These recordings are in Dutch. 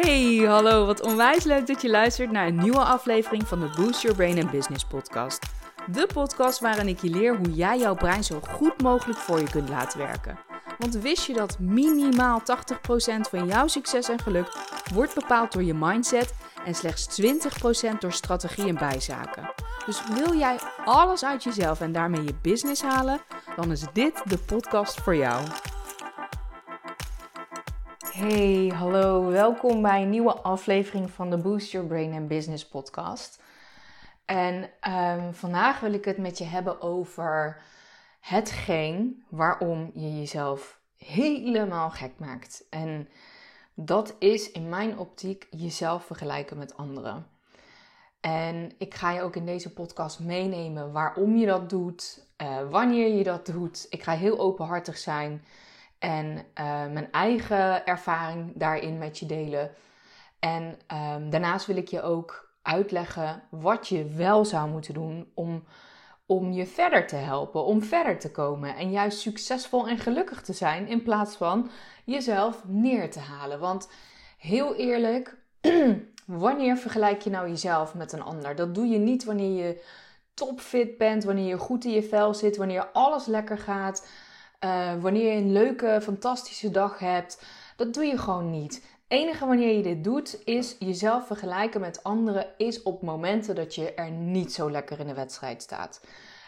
Hey, hallo, wat onwijs leuk dat je luistert naar een nieuwe aflevering van de Boost Your Brain and Business podcast. De podcast waarin ik je leer hoe jij jouw brein zo goed mogelijk voor je kunt laten werken. Want wist je dat minimaal 80% van jouw succes en geluk wordt bepaald door je mindset en slechts 20% door strategie en bijzaken? Dus wil jij alles uit jezelf en daarmee je business halen, dan is dit de podcast voor jou. Hey, hallo, welkom bij een nieuwe aflevering van de Boost Your Brain and Business podcast. En um, vandaag wil ik het met je hebben over hetgeen waarom je jezelf helemaal gek maakt. En dat is in mijn optiek jezelf vergelijken met anderen. En ik ga je ook in deze podcast meenemen waarom je dat doet, uh, wanneer je dat doet. Ik ga heel openhartig zijn en uh, mijn eigen ervaring daarin met je delen. En um, daarnaast wil ik je ook uitleggen wat je wel zou moeten doen om, om je verder te helpen, om verder te komen en juist succesvol en gelukkig te zijn in plaats van jezelf neer te halen. Want heel eerlijk, wanneer vergelijk je nou jezelf met een ander? Dat doe je niet wanneer je topfit bent, wanneer je goed in je vel zit, wanneer alles lekker gaat, uh, wanneer je een leuke, fantastische dag hebt. Dat doe je gewoon niet. enige wanneer je dit doet, is jezelf vergelijken met anderen, is op momenten dat je er niet zo lekker in de wedstrijd staat.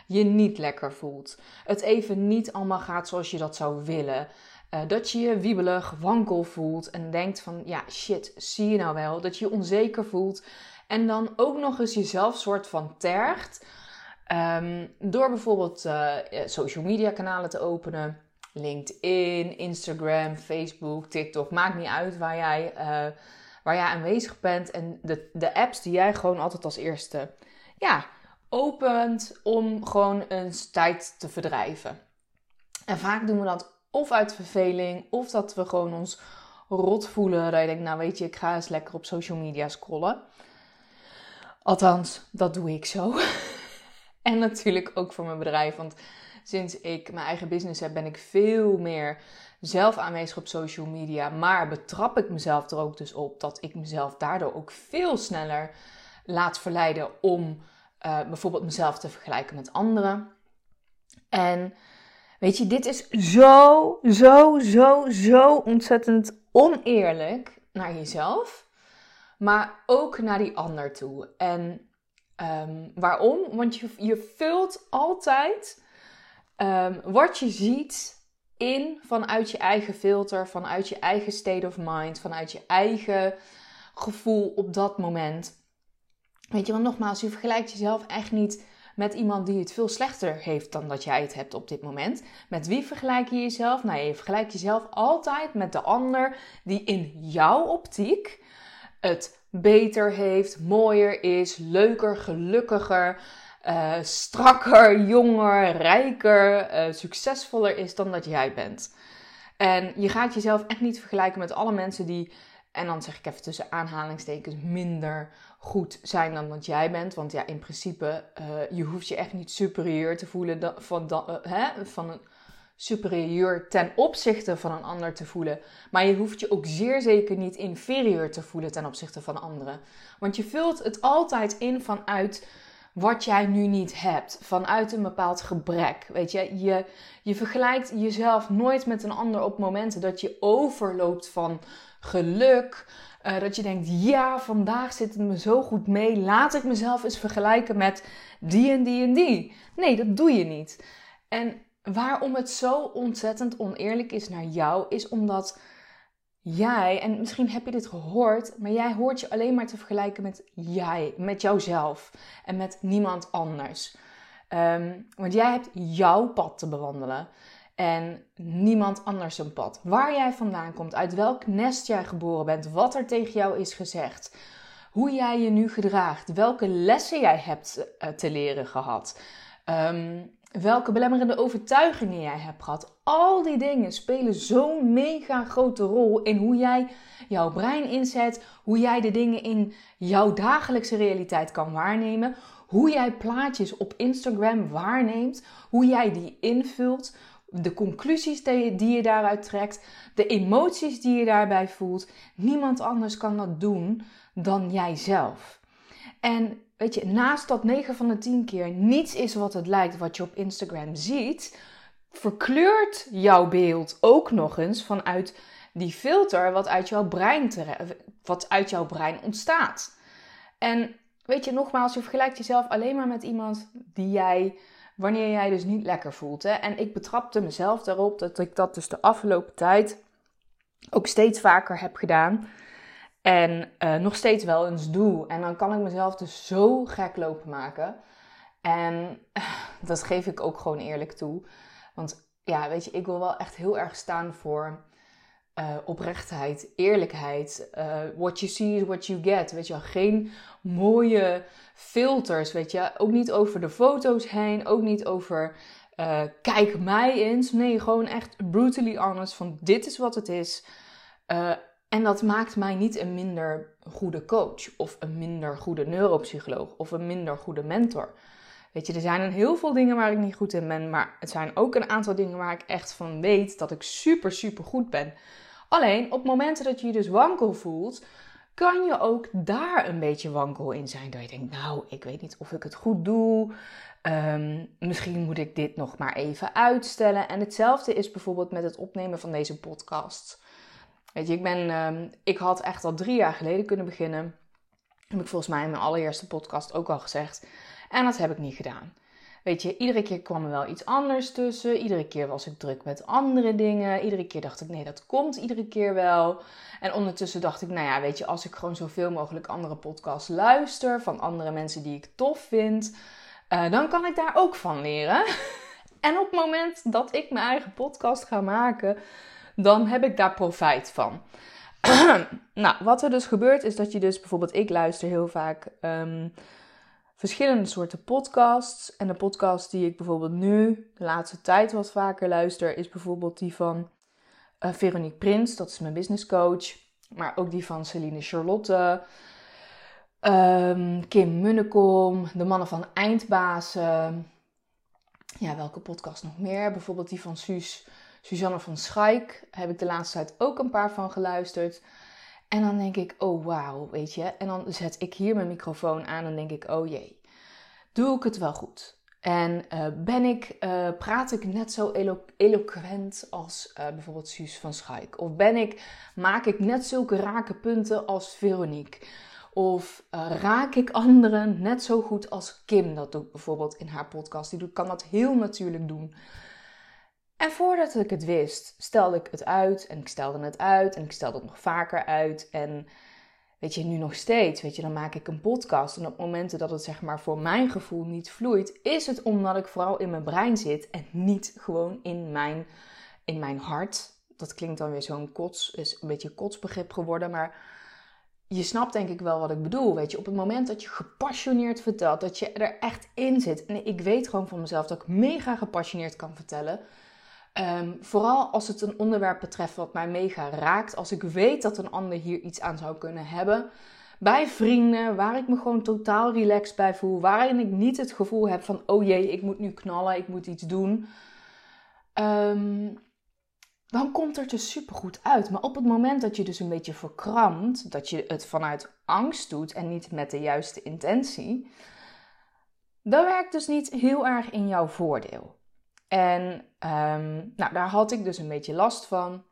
Je niet lekker voelt. Het even niet allemaal gaat zoals je dat zou willen. Uh, dat je je wiebelig, wankel voelt en denkt van ja shit, zie je nou wel? Dat je je onzeker voelt en dan ook nog eens jezelf soort van tergt. Um, door bijvoorbeeld uh, social media kanalen te openen. LinkedIn, Instagram, Facebook, TikTok. Maakt niet uit waar jij, uh, waar jij aanwezig bent. En de, de apps die jij gewoon altijd als eerste ja, opent om gewoon een tijd te verdrijven. En vaak doen we dat of uit verveling, of dat we gewoon ons rot voelen. Dat je denkt, nou weet je, ik ga eens lekker op social media scrollen. Althans, dat doe ik zo. en natuurlijk ook voor mijn bedrijf. Want sinds ik mijn eigen business heb, ben ik veel meer zelf aanwezig op social media. Maar betrap ik mezelf er ook dus op dat ik mezelf daardoor ook veel sneller laat verleiden om uh, bijvoorbeeld mezelf te vergelijken met anderen. En weet je, dit is zo, zo, zo, zo ontzettend oneerlijk naar jezelf, maar ook naar die ander toe. En um, waarom? Want je, je vult altijd um, wat je ziet in vanuit je eigen filter, vanuit je eigen state of mind, vanuit je eigen gevoel op dat moment. Weet je, want nogmaals, je vergelijkt jezelf echt niet met iemand die het veel slechter heeft dan dat jij het hebt op dit moment. Met wie vergelijk je jezelf? Nou, je vergelijkt jezelf altijd met de ander die in jouw optiek het beter heeft, mooier is, leuker, gelukkiger, uh, strakker, jonger, rijker, uh, succesvoller is dan dat jij bent. En je gaat jezelf echt niet vergelijken met alle mensen die, en dan zeg ik even tussen aanhalingstekens, minder goed zijn dan dat jij bent. Want ja, in principe, uh, je hoeft je echt niet superieur te voelen van, hè, van een superieur ten opzichte van een ander te voelen. Maar je hoeft je ook zeer zeker niet inferieur te voelen ten opzichte van anderen. Want je vult het altijd in vanuit wat jij nu niet hebt, vanuit een bepaald gebrek. Weet je, je, je vergelijkt jezelf nooit met een ander op momenten dat je overloopt van geluk. Uh, dat je denkt, ja, vandaag zit het me zo goed mee. Laat ik mezelf eens vergelijken met die en die en die. Nee, dat doe je niet. En waarom het zo ontzettend oneerlijk is naar jou, is omdat jij, en misschien heb je dit gehoord, maar jij hoort je alleen maar te vergelijken met jij, met jouzelf en met niemand anders. Um, want jij hebt jouw pad te bewandelen en niemand anders een pad. Waar jij vandaan komt, uit welk nest jij geboren bent, wat er tegen jou is gezegd, hoe jij je nu gedraagt, welke lessen jij hebt uh, te leren gehad. Um, welke belemmerende overtuigingen jij hebt gehad. Al die dingen spelen zo'n mega grote rol in hoe jij jouw brein inzet, hoe jij de dingen in jouw dagelijkse realiteit kan waarnemen, hoe jij plaatjes op Instagram waarneemt, hoe jij die invult, de conclusies die je daaruit trekt, de emoties die je daarbij voelt. Niemand anders kan dat doen dan jijzelf. En weet je, naast dat 9 van de 10 keer niets is wat het lijkt wat je op Instagram ziet, verkleurt jouw beeld ook nog eens vanuit die filter wat uit jouw brein, wat uit jouw brein ontstaat. En weet je, nogmaals, je vergelijkt jezelf alleen maar met iemand die jij, wanneer jij dus niet lekker voelt. Hè? En ik betrapte mezelf daarop dat ik dat dus de afgelopen tijd ook steeds vaker heb gedaan. En uh, nog steeds wel eens doe. En dan kan ik mezelf dus zo gek lopen maken. En dat geef ik ook gewoon eerlijk toe. Want ja, weet je, ik wil wel echt heel erg staan voor uh, oprechtheid, eerlijkheid. Uh, what you see is what you get. Weet je geen mooie filters, weet je. Ook niet over de foto's heen, ook niet over kijk mij eens. Nee, gewoon echt brutally honest van dit is wat het is. En dat maakt mij niet een minder goede coach of een minder goede neuropsycholoog of een minder goede mentor. Weet je, er zijn een heel veel dingen waar ik niet goed in ben, maar het zijn ook een aantal dingen waar ik echt van weet dat ik super, super goed ben. Alleen op momenten dat je je dus wankel voelt, kan je ook daar een beetje wankel in zijn. Dat je denkt, nou, ik weet niet of ik het goed doe. Um, misschien moet ik dit nog maar even uitstellen. En hetzelfde is bijvoorbeeld met het opnemen van deze podcast. Weet je, ik, ben, um, ik had echt al drie jaar geleden kunnen beginnen. Heb ik volgens mij in mijn allereerste podcast ook al gezegd. En dat heb ik niet gedaan. Weet je, iedere keer kwam er wel iets anders tussen. Iedere keer was ik druk met andere dingen. Iedere keer dacht ik, nee, dat komt iedere keer wel. En ondertussen dacht ik, nou ja, weet je, als ik gewoon zoveel mogelijk andere podcasts luister van andere mensen die ik tof vind, uh, dan kan ik daar ook van leren. en op het moment dat ik mijn eigen podcast ga maken, dan heb ik daar profijt van. nou, wat er dus gebeurt is dat je dus bijvoorbeeld, ik luister heel vaak. Um, verschillende soorten podcasts. En de podcast die ik bijvoorbeeld nu de laatste tijd wat vaker luister, is bijvoorbeeld die van uh, Veronique Prins, dat is mijn business coach. Maar ook die van Celine Charlotte, um, Kim Munnekom, de mannen van Eindbazen. Ja, welke podcast nog meer? Bijvoorbeeld die van Suus, Suzanne van Schaik. Heb ik de laatste tijd ook een paar van geluisterd. En dan denk ik, oh wauw, weet je. En dan zet ik hier mijn microfoon aan en denk ik, oh jee, doe ik het wel goed? En uh, ben ik, uh, praat ik net zo elo eloquent als uh, bijvoorbeeld Suus van Schaik? Of ben ik, maak ik net zulke rake punten als Veronique? Of raak ik anderen net zo goed als Kim dat doet bijvoorbeeld in haar podcast? Die kan dat heel natuurlijk doen. En voordat ik het wist, stelde ik het uit en ik stelde het uit en ik stelde het nog vaker uit. En weet je, nu nog steeds, weet je, dan maak ik een podcast. En op momenten dat het zeg maar voor mijn gevoel niet vloeit, is het omdat ik vooral in mijn brein zit en niet gewoon in mijn, in mijn hart. Dat klinkt dan weer zo'n kots, is een beetje kotsbegrip geworden, maar je snapt denk ik wel wat ik bedoel. Weet je, op het moment dat je gepassioneerd vertelt, dat je er echt in zit. En ik weet gewoon van mezelf dat ik mega gepassioneerd kan vertellen Ehm, vooral als het een onderwerp betreft wat mij mega raakt. Als ik weet dat een ander hier iets aan zou kunnen hebben. Bij vrienden, waar ik me gewoon totaal relaxed bij voel. Waarin ik niet het gevoel heb van, oh jee, ik moet nu knallen, ik moet iets doen. Um, dan komt het er dus supergoed uit. Maar op het moment dat je dus een beetje verkrampt, dat je het vanuit angst doet en niet met de juiste intentie, dan werkt dus niet heel erg in jouw voordeel. En um, nou, daar had ik dus een beetje last van.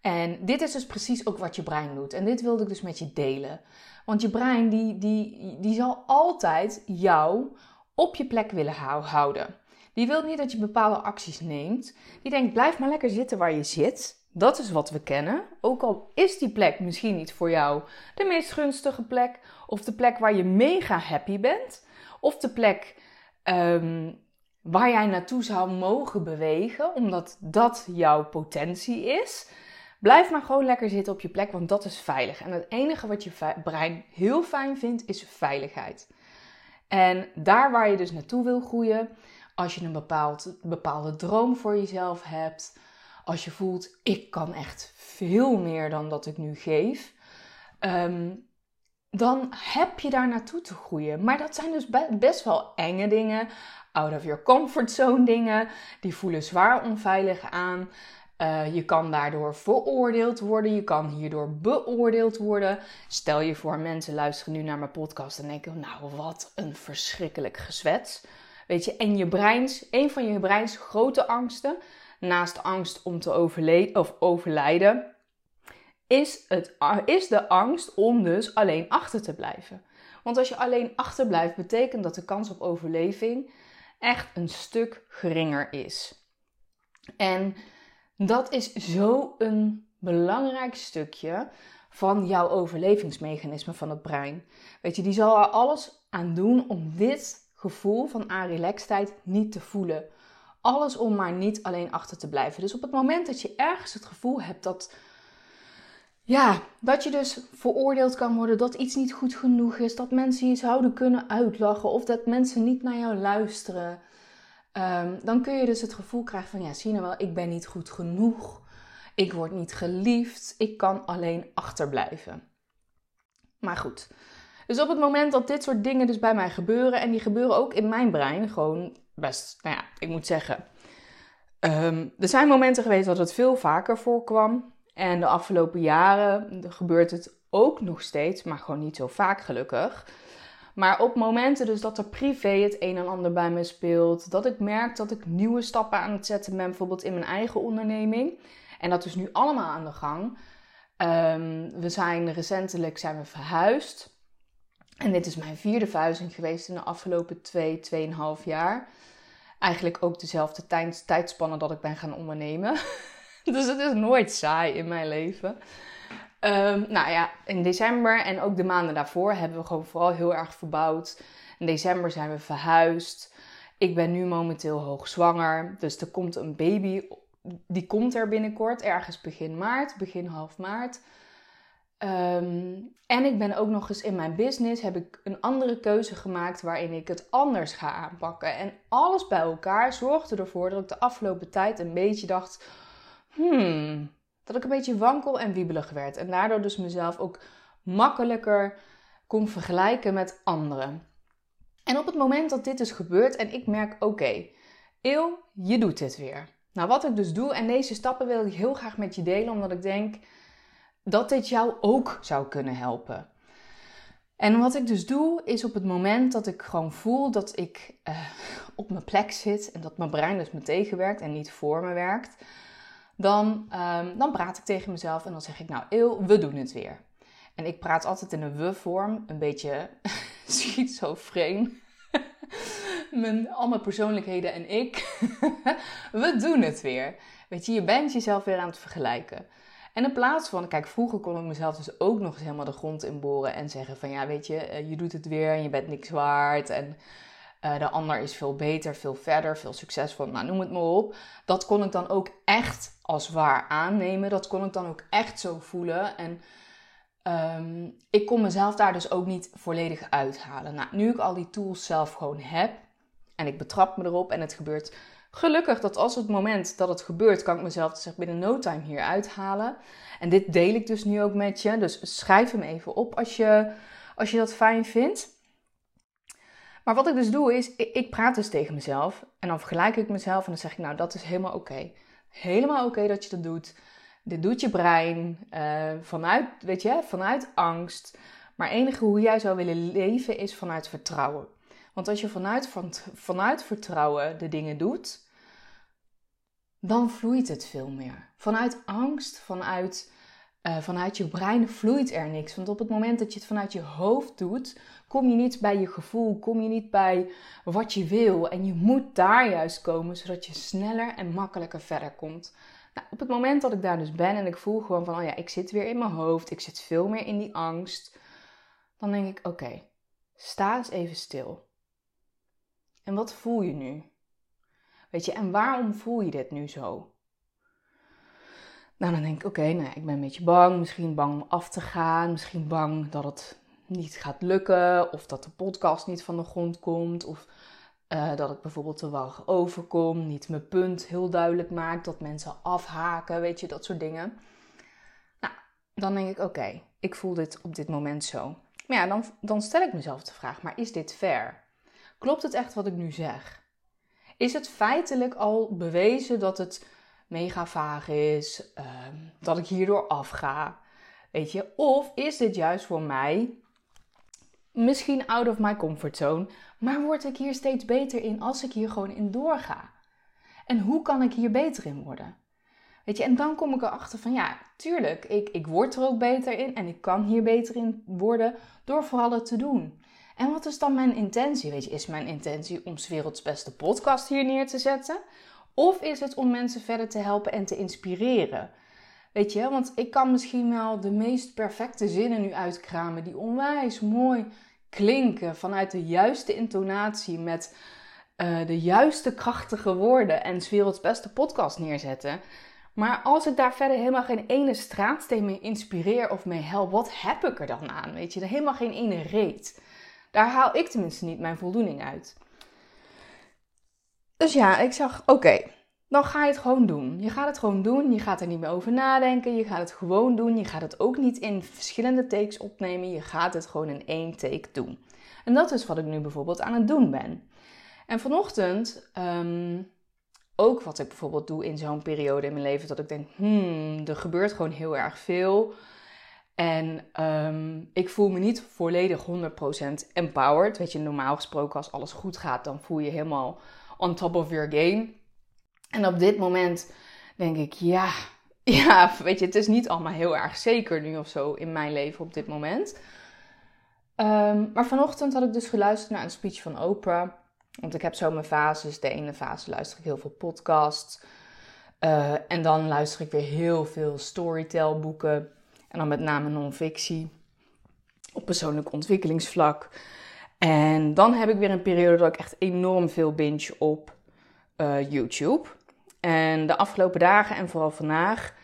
En dit is dus precies ook wat je brein doet. En dit wilde ik dus met je delen. Want je brein die, die, die zal altijd jou op je plek willen houden. Die wil niet dat je bepaalde acties neemt. Die denkt, blijf maar lekker zitten waar je zit. Dat is wat we kennen. Ook al is die plek misschien niet voor jou de meest gunstige plek. Of de plek waar je mega happy bent. Of de plek um, waar jij naartoe zou mogen bewegen, omdat dat jouw potentie is. Blijf maar gewoon lekker zitten op je plek, want dat is veilig. En het enige wat je brein heel fijn vindt, is veiligheid. En daar waar je dus naartoe wil groeien, als je een bepaald, bepaalde droom voor jezelf hebt, als je voelt, ik kan echt veel meer dan dat ik nu geef, um, dan heb je daar naartoe te groeien. Maar dat zijn dus best wel enge dingen, out of your comfort zone dingen. Die voelen zwaar onveilig aan. Uh, je kan daardoor veroordeeld worden, je kan hierdoor beoordeeld worden. Stel je voor, mensen luisteren nu naar mijn podcast en denken: Nou, wat een verschrikkelijk gezwets. Weet je, en je breins, een van je breins grote angsten, naast angst om te of overlijden, is, het, is de angst om dus alleen achter te blijven. Want als je alleen achterblijft, betekent dat de kans op overleving echt een stuk geringer is. En dat is zo een belangrijk stukje van jouw overlevingsmechanisme van het brein. Weet je, die zal er alles aan doen om dit gevoel van aanrelaxedheid niet te voelen. Alles om maar niet alleen achter te blijven. Dus op het moment dat je ergens het gevoel hebt dat, ja, dat je dus veroordeeld kan worden, dat iets niet goed genoeg is, dat mensen je zouden kunnen uitlachen of dat mensen niet naar jou luisteren, ehm, dan kun je dus het gevoel krijgen van, ja, zie je nou wel, ik ben niet goed genoeg, ik word niet geliefd, ik kan alleen achterblijven. Maar goed, dus op het moment dat dit soort dingen dus bij mij gebeuren, en die gebeuren ook in mijn brein, gewoon best, nou ja, ik moet zeggen. Ehm, er zijn momenten geweest dat het veel vaker voorkwam. En de afgelopen jaren gebeurt het ook nog steeds, maar gewoon niet zo vaak gelukkig. Maar op momenten dus dat er privé het een en ander bij me speelt, dat ik merk dat ik nieuwe stappen aan het zetten ben, bijvoorbeeld in mijn eigen onderneming. En dat is nu allemaal aan de gang. Um, we zijn recentelijk zijn we verhuisd. En dit is mijn vierde verhuizing geweest in de afgelopen twee, tweeënhalf jaar. Eigenlijk ook dezelfde tijdspanne dat ik ben gaan ondernemen. dus het is nooit saai in mijn leven. Um, nou ja, in december en ook de maanden daarvoor hebben we gewoon vooral heel erg verbouwd. In december zijn we verhuisd. Ik ben nu momenteel hoogzwanger. Dus er komt een baby. Die komt er binnenkort, ergens begin maart, begin half maart. Ehm, en ik ben ook nog eens in mijn business heb ik een andere keuze gemaakt waarin ik het anders ga aanpakken. En alles bij elkaar zorgde ervoor dat ik de afgelopen tijd een beetje dacht: hmm, dat ik een beetje wankel en wiebelig werd. En daardoor dus mezelf ook makkelijker kon vergelijken met anderen. En op het moment dat dit dus gebeurt en ik merk: oké, okay, Eeuw, je doet dit weer. Nou, wat ik dus doe, en deze stappen wil ik heel graag met je delen, omdat ik denk dat dit jou ook zou kunnen helpen. En wat ik dus doe, is op het moment dat ik gewoon voel dat ik uh, op mijn plek zit en dat mijn brein dus me tegenwerkt en niet voor me werkt, dan, um, dan praat ik tegen mezelf en dan zeg ik, nou, Eel, we doen het weer. En ik praat altijd in een we-vorm, een beetje schizofreen. mijn, al mijn persoonlijkheden en ik. we doen het weer. Weet je, je bent jezelf weer aan het vergelijken. En in plaats van, kijk, vroeger kon ik mezelf dus ook nog eens helemaal de grond inboren en zeggen van ja, weet je, eh, je doet het weer en je bent niks waard en uh, de ander is veel beter, veel verder, veel succesvol, nou noem het maar op. Dat kon ik dan ook echt als waar aannemen, dat kon ik dan ook echt zo voelen en um, ik kon mezelf daar dus ook niet volledig uithalen. Nou, nu ik al die tools zelf gewoon heb en ik betrap me erop en het gebeurt Gelukkig dat als het moment dat het gebeurt, kan ik mezelf zeg, binnen no time hier uithalen. En dit deel ik dus nu ook met je. Dus schrijf hem even op als je, als je dat fijn vindt. Maar wat ik dus doe is, ik, praat dus tegen mezelf. En dan vergelijk ik mezelf en dan zeg ik, nou dat is helemaal oké. Helemaal oké dat je dat doet. Dit doet je brein uh, vanuit, weet je, vanuit angst. Maar enige hoe jij zou willen leven is vanuit vertrouwen. Want als je vanuit, van, vanuit vertrouwen de dingen doet, dan vloeit het veel meer. Vanuit angst, vanuit, uh, vanuit je brein vloeit er niks. Want op het moment dat je het vanuit je hoofd doet, kom je niet bij je gevoel, kom je niet bij wat je wil. En je moet daar juist komen, zodat je sneller en makkelijker verder komt. Nou, op het moment dat ik daar dus ben en ik voel gewoon van, oh ja, ik zit weer in mijn hoofd, ik zit veel meer in die angst, dan denk ik, oké, sta eens even stil. En wat voel je nu? Weet je, en waarom voel je dit nu zo? Nou, dan denk ik, oké, nou, ik ben een beetje bang. Misschien bang om af te gaan. Misschien bang dat het niet gaat lukken. Of dat de podcast niet van de grond komt. Of uh, dat ik bijvoorbeeld te wag overkom. Niet mijn punt heel duidelijk maak. Dat mensen afhaken. Weet je, dat soort dingen. Nou, dan denk ik, oké, ik voel dit op dit moment zo. Maar ja, dan, dan stel ik mezelf de vraag: maar is dit fair? Klopt het echt wat ik nu zeg? Is het feitelijk al bewezen dat het mega vaag is, ehm, dat ik hierdoor afga? Weet je, of is dit juist voor mij misschien out of my comfort zone, maar word ik hier steeds beter in als ik hier gewoon in doorga? En hoe kan ik hier beter in worden? Weet je, en dan kom ik erachter van ja, tuurlijk, ik, ik word er ook beter in en ik kan hier beter in worden door vooral het te doen. En wat is dan mijn intentie? Weet je, is mijn intentie om 's werelds beste podcast hier neer te zetten? Of is het om mensen verder te helpen en te inspireren? Weet je, want ik kan misschien wel de meest perfecte zinnen nu uitkramen die onwijs mooi klinken vanuit de juiste intonatie met uh, de juiste krachtige woorden en 's werelds beste podcast neerzetten. Maar als ik daar verder helemaal geen ene straatsteen mee inspireer of mee help, wat heb ik er dan aan? Weet je, helemaal geen ene reet. Daar haal ik tenminste niet mijn voldoening uit. Dus ja, ik zag, oké, dan ga je het gewoon doen. Je gaat het gewoon doen. Je gaat er niet meer over nadenken. Je gaat het gewoon doen. Je gaat het ook niet in verschillende takes opnemen. Je gaat het gewoon in één take doen. En dat is wat ik nu bijvoorbeeld aan het doen ben. En vanochtend, um, ook wat ik bijvoorbeeld doe in zo'n periode in mijn leven, dat ik denk, hmm, er gebeurt gewoon heel erg veel. En um, ik voel me niet volledig 100% empowered. Weet je, normaal gesproken als alles goed gaat, dan voel je helemaal on top of your game. En op dit moment denk ik, ja, ja, weet je, het is niet allemaal heel erg zeker nu of zo in mijn leven op dit moment. Um, maar vanochtend had ik dus geluisterd naar een speech van Oprah. Want ik heb zo mijn fases. De ene fase luister ik heel veel podcasts. Uh, en dan luister ik weer heel veel storytelboeken. En dan met name non-fictie. Op persoonlijk ontwikkelingsvlak. En dan heb ik weer een periode dat ik echt enorm veel binge op uh, YouTube. En de afgelopen dagen en vooral vandaag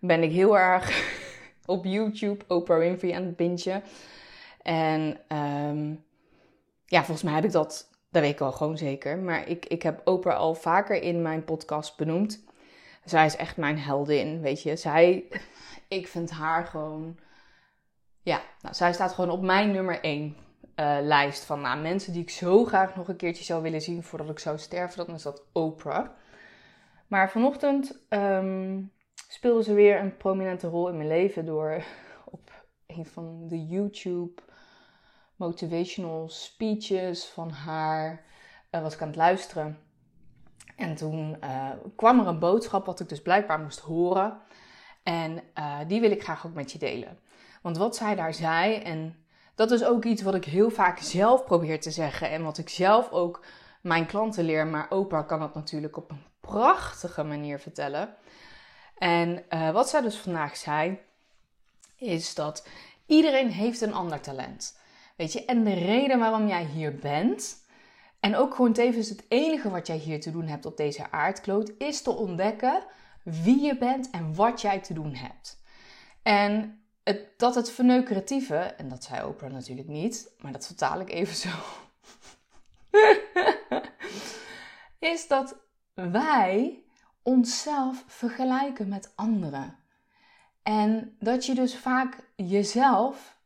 ben ik heel erg op YouTube Oprah Winfrey aan het bingen. En um, ja, volgens mij heb ik dat, dat weet ik al gewoon zeker. Maar ik, ik heb Oprah al vaker in mijn podcast benoemd. Zij is echt mijn heldin, weet je. Zij, ik vind haar gewoon, ja, nou, zij staat gewoon op mijn nummer 1 eh, lijst van nou, mensen die ik zo graag nog een keertje zou willen zien voordat ik zou sterven. Dan is dat Oprah. Maar vanochtend um, speelde ze weer een prominente rol in mijn leven door op een van de YouTube motivational speeches van haar uh, was ik aan het luisteren. En toen uh, kwam er een boodschap wat ik dus blijkbaar moest horen. En die wil ik graag ook met je delen. Want wat zij daar zei, en dat is ook iets wat ik heel vaak zelf probeer te zeggen. En wat ik zelf ook mijn klanten leer. Maar Oprah kan dat natuurlijk op een prachtige manier vertellen. En uh, wat zij dus vandaag zei, is dat iedereen heeft een ander talent. Weet je, en de reden waarom jij hier bent, en ook gewoon tevens het enige wat jij hier te doen hebt op deze aardkloot, is te ontdekken wie je bent en wat jij te doen hebt. En dat het verneukeratieve, en dat zei Oprah natuurlijk niet, maar dat vertaal ik even zo, is dat wij onszelf vergelijken met anderen. En dat je dus vaak jezelf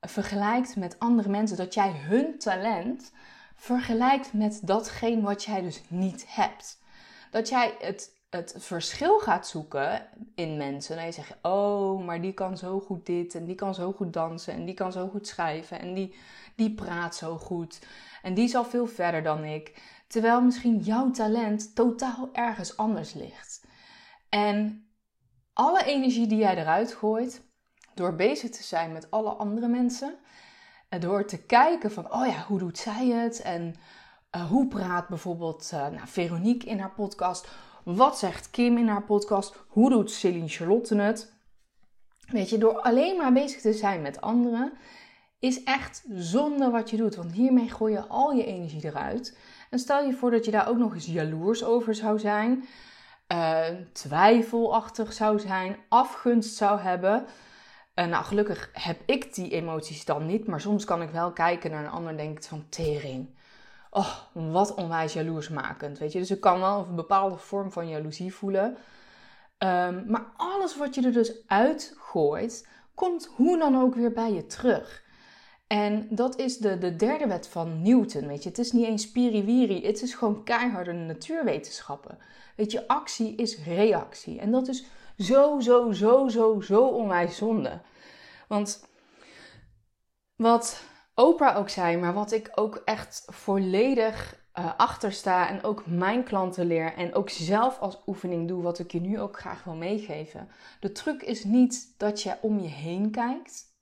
vergelijkt met andere mensen, dat jij hun talent vergelijkt met datgene wat jij dus niet hebt. Dat jij het, het verschil gaat zoeken in mensen. En je zegt, oh, maar die kan zo goed dit en die kan zo goed dansen en die kan zo goed schrijven en die, die praat zo goed en die is al veel verder dan ik. Terwijl misschien jouw talent totaal ergens anders ligt. En alle energie die jij eruit gooit, door bezig te zijn met alle andere mensen, en door te kijken van, oh ja, hoe doet zij het? En uh, hoe praat bijvoorbeeld uh, nou, Veronique in haar podcast? Wat zegt Kim in haar podcast? Hoe doet Celine Charlotte het? Weet je, door alleen maar bezig te zijn met anderen, is echt zonde wat je doet. Want hiermee gooi je al je energie eruit. En stel je voor dat je daar ook nog eens jaloers over zou zijn, uh, twijfelachtig zou zijn, afgunst zou hebben. Uh, nou, gelukkig heb ik die emoties dan niet, maar soms kan ik wel kijken naar een ander en denk van tering. Oh, wat onwijs jaloersmakend, weet je. Dus ik kan wel een bepaalde vorm van jaloezie voelen. Um, maar alles wat je er dus uitgooit, komt hoe dan ook weer bij je terug. En dat is de, de derde wet van Newton. Weet je, het is niet eens spiriwiri, het is gewoon keiharde natuurwetenschappen. Weet je, actie is reactie. En dat is zo, zo, zo, zo, zo onwijs zonde. Want wat Oprah ook zei, maar wat ik ook echt volledig uh, achter sta en ook mijn klanten leer en ook zelf als oefening doe, wat ik je nu ook graag wil meegeven. De truc is niet dat je om je heen kijkt.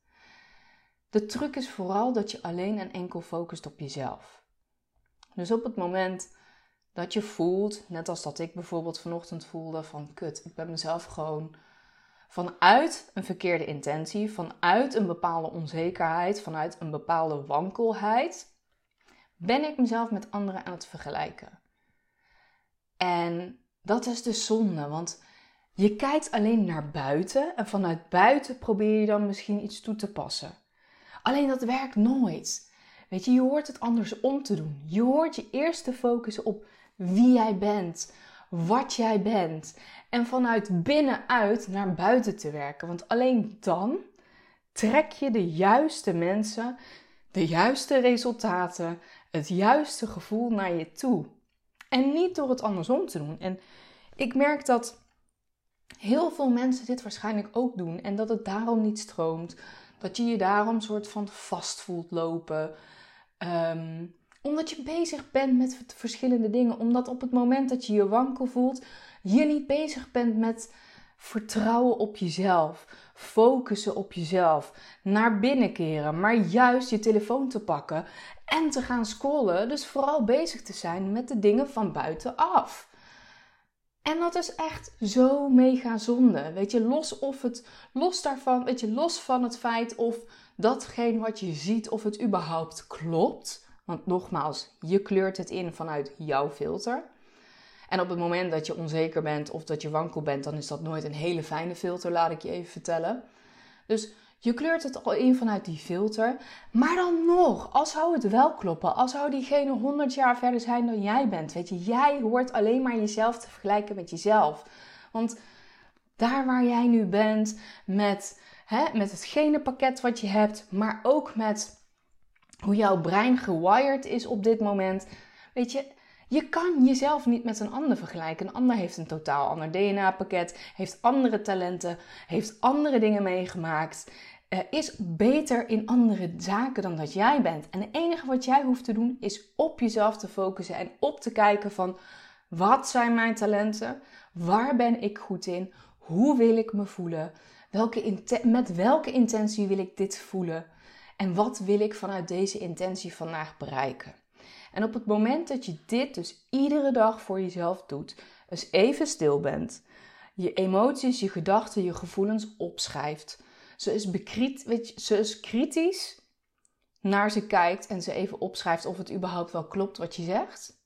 De truc is vooral dat je alleen en enkel focust op jezelf. Dus op het moment dat je voelt, net als dat ik bijvoorbeeld vanochtend voelde van kut, ik ben mezelf gewoon vanuit een verkeerde intentie, vanuit een bepaalde onzekerheid, vanuit een bepaalde wankelheid, ben ik mezelf met anderen aan het vergelijken. En dat is de zonde, want je kijkt alleen naar buiten en vanuit buiten probeer je dan misschien iets toe te passen. Alleen dat werkt nooit. Weet je, je hoort het andersom te doen. Je hoort je eerst te focussen op wie jij bent, wat jij bent. En vanuit binnenuit naar buiten te werken. Want alleen dan trek je de juiste mensen, de juiste resultaten, het juiste gevoel naar je toe. En niet door het andersom te doen. En ik merk dat heel veel mensen dit waarschijnlijk ook doen en dat het daarom niet stroomt. Dat je je daarom soort van vast voelt lopen. Ehm, omdat je bezig bent met verschillende dingen. Omdat op het moment dat je je wankel voelt, je niet bezig bent met vertrouwen op jezelf. Focussen op jezelf. Naar binnen keren. Maar juist je telefoon te pakken en te gaan scrollen. Dus vooral bezig te zijn met de dingen van buitenaf. En dat is echt zo mega zonde. Weet je, los of het, los daarvan, weet je, los van het feit of datgene wat je ziet, of het überhaupt klopt. Want nogmaals, je kleurt het in vanuit jouw filter. En op het moment dat je onzeker bent of dat je wankel bent, dan is dat nooit een hele fijne filter, laat ik je even vertellen. Dus je kleurt het al in vanuit die filter. Maar dan nog, als zou het wel kloppen, als zou diegene 100 jaar verder zijn dan jij bent. Weet je, jij hoort alleen maar jezelf te vergelijken met jezelf. Want daar waar jij nu bent, met, hè, met het genenpakket wat je hebt, maar ook met hoe jouw brein gewired is op dit moment. Weet je, je kan jezelf niet met een ander vergelijken. Een ander heeft een totaal ander DNA-pakket, heeft andere talenten, heeft andere dingen meegemaakt is beter in andere zaken dan dat jij bent. En het enige wat jij hoeft te doen is op jezelf te focussen en op te kijken van wat zijn mijn talenten? Waar ben ik goed in? Hoe wil ik me voelen? Welke met welke intentie wil ik dit voelen? En wat wil ik vanuit deze intentie vandaag bereiken? En op het moment dat je dit dus iedere dag voor jezelf doet, dus even stil bent, je emoties, je gedachten, je gevoelens opschrijft, ze is, je, ze is kritisch naar ze kijkt en ze even opschrijft of het überhaupt wel klopt wat je zegt.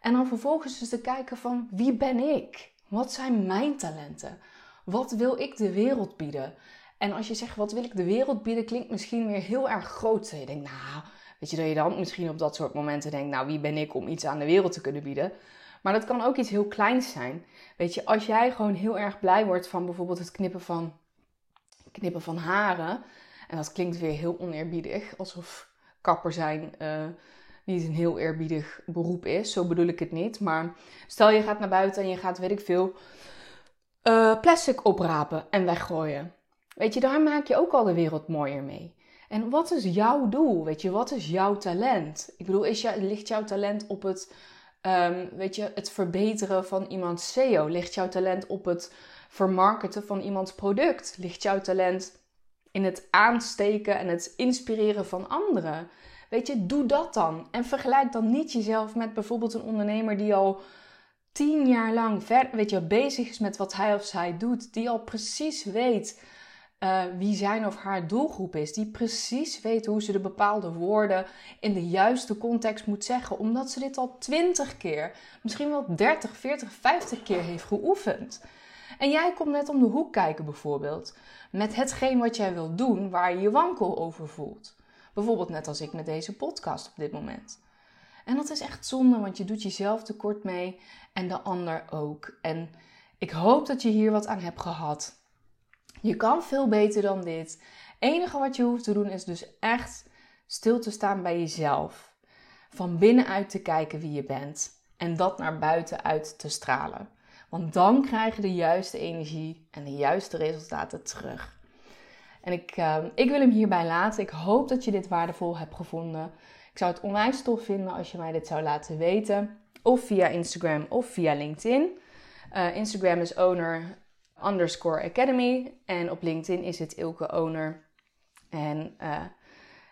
En dan vervolgens is te kijken van wie ben ik? Wat zijn mijn talenten? Wat wil ik de wereld bieden? En als je zegt wat wil ik de wereld bieden, klinkt misschien weer heel erg groot. Je denkt, nou, weet je dat je dan misschien op dat soort momenten denkt, nou wie ben ik om iets aan de wereld te kunnen bieden? Maar dat kan ook iets heel kleins zijn. Weet je, als jij gewoon heel erg blij wordt van bijvoorbeeld het knippen van knippen van haren. En dat klinkt weer heel oneerbiedig, alsof kapper zijn uh, niet een heel eerbiedig beroep is. Zo bedoel ik het niet. Maar stel je gaat naar buiten en je gaat, weet ik veel, uh, plastic oprapen en weggooien. Weet je, daar maak je ook al de wereld mooier mee. En wat is jouw doel? Weet je, wat is jouw talent? Ik bedoel, is jou, ligt jouw talent op het, um, weet je, het verbeteren van iemands SEO? Ligt jouw talent op het vermarkten van iemands product? Ligt jouw talent in het aansteken en het inspireren van anderen? Weet je, doe dat dan. En vergelijk dan niet jezelf met bijvoorbeeld een ondernemer die al tien jaar lang ver, weet je, bezig is met wat hij of zij doet. Die al precies weet uh, wie zijn of haar doelgroep is. Die precies weet hoe ze de bepaalde woorden in de juiste context moet zeggen. Omdat ze dit al twintig keer, misschien wel 30, 40, 50 keer heeft geoefend. En jij komt net om de hoek kijken bijvoorbeeld. Met hetgeen wat jij wilt doen waar je je wankel over voelt. Bijvoorbeeld net als ik met deze podcast op dit moment. En dat is echt zonde, want je doet jezelf tekort mee en de ander ook. En ik hoop dat je hier wat aan hebt gehad. Je kan veel beter dan dit. Enige wat je hoeft te doen is dus echt stil te staan bij jezelf. Van binnenuit te kijken wie je bent en dat naar buiten uit te stralen. Want dan krijg je de juiste energie en de juiste resultaten terug. En ik, uh, ik wil hem hierbij laten. Ik hoop dat je dit waardevol hebt gevonden. Ik zou het onwijs tof vinden als je mij dit zou laten weten. Of via Instagram of via LinkedIn. Uh, Instagram is owner underscore academy. En op LinkedIn is het Ilke Owner. En uh,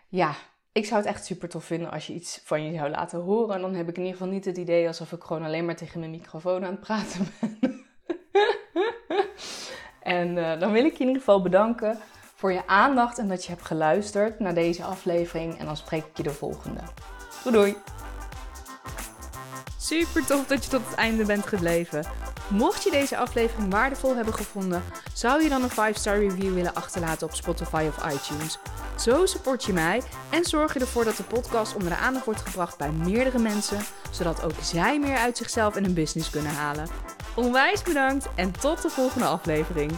ja, ik zou het echt super tof vinden als je iets van je zou laten horen. En dan heb ik in ieder geval niet het idee alsof ik gewoon alleen maar tegen mijn microfoon aan het praten ben. en uh, dan wil ik je in ieder geval bedanken voor je aandacht en dat je hebt geluisterd naar deze aflevering. En dan spreek ik je de volgende. Doei doei! Super tof dat je tot het einde bent gebleven. Mocht je deze aflevering waardevol hebben gevonden, zou je dan een 5-star review willen achterlaten op Spotify of iTunes. Zo support je mij en zorg je ervoor dat de podcast onder de aandacht wordt gebracht bij meerdere mensen, zodat ook zij meer uit zichzelf en hun business kunnen halen. Onwijs bedankt en tot de volgende aflevering.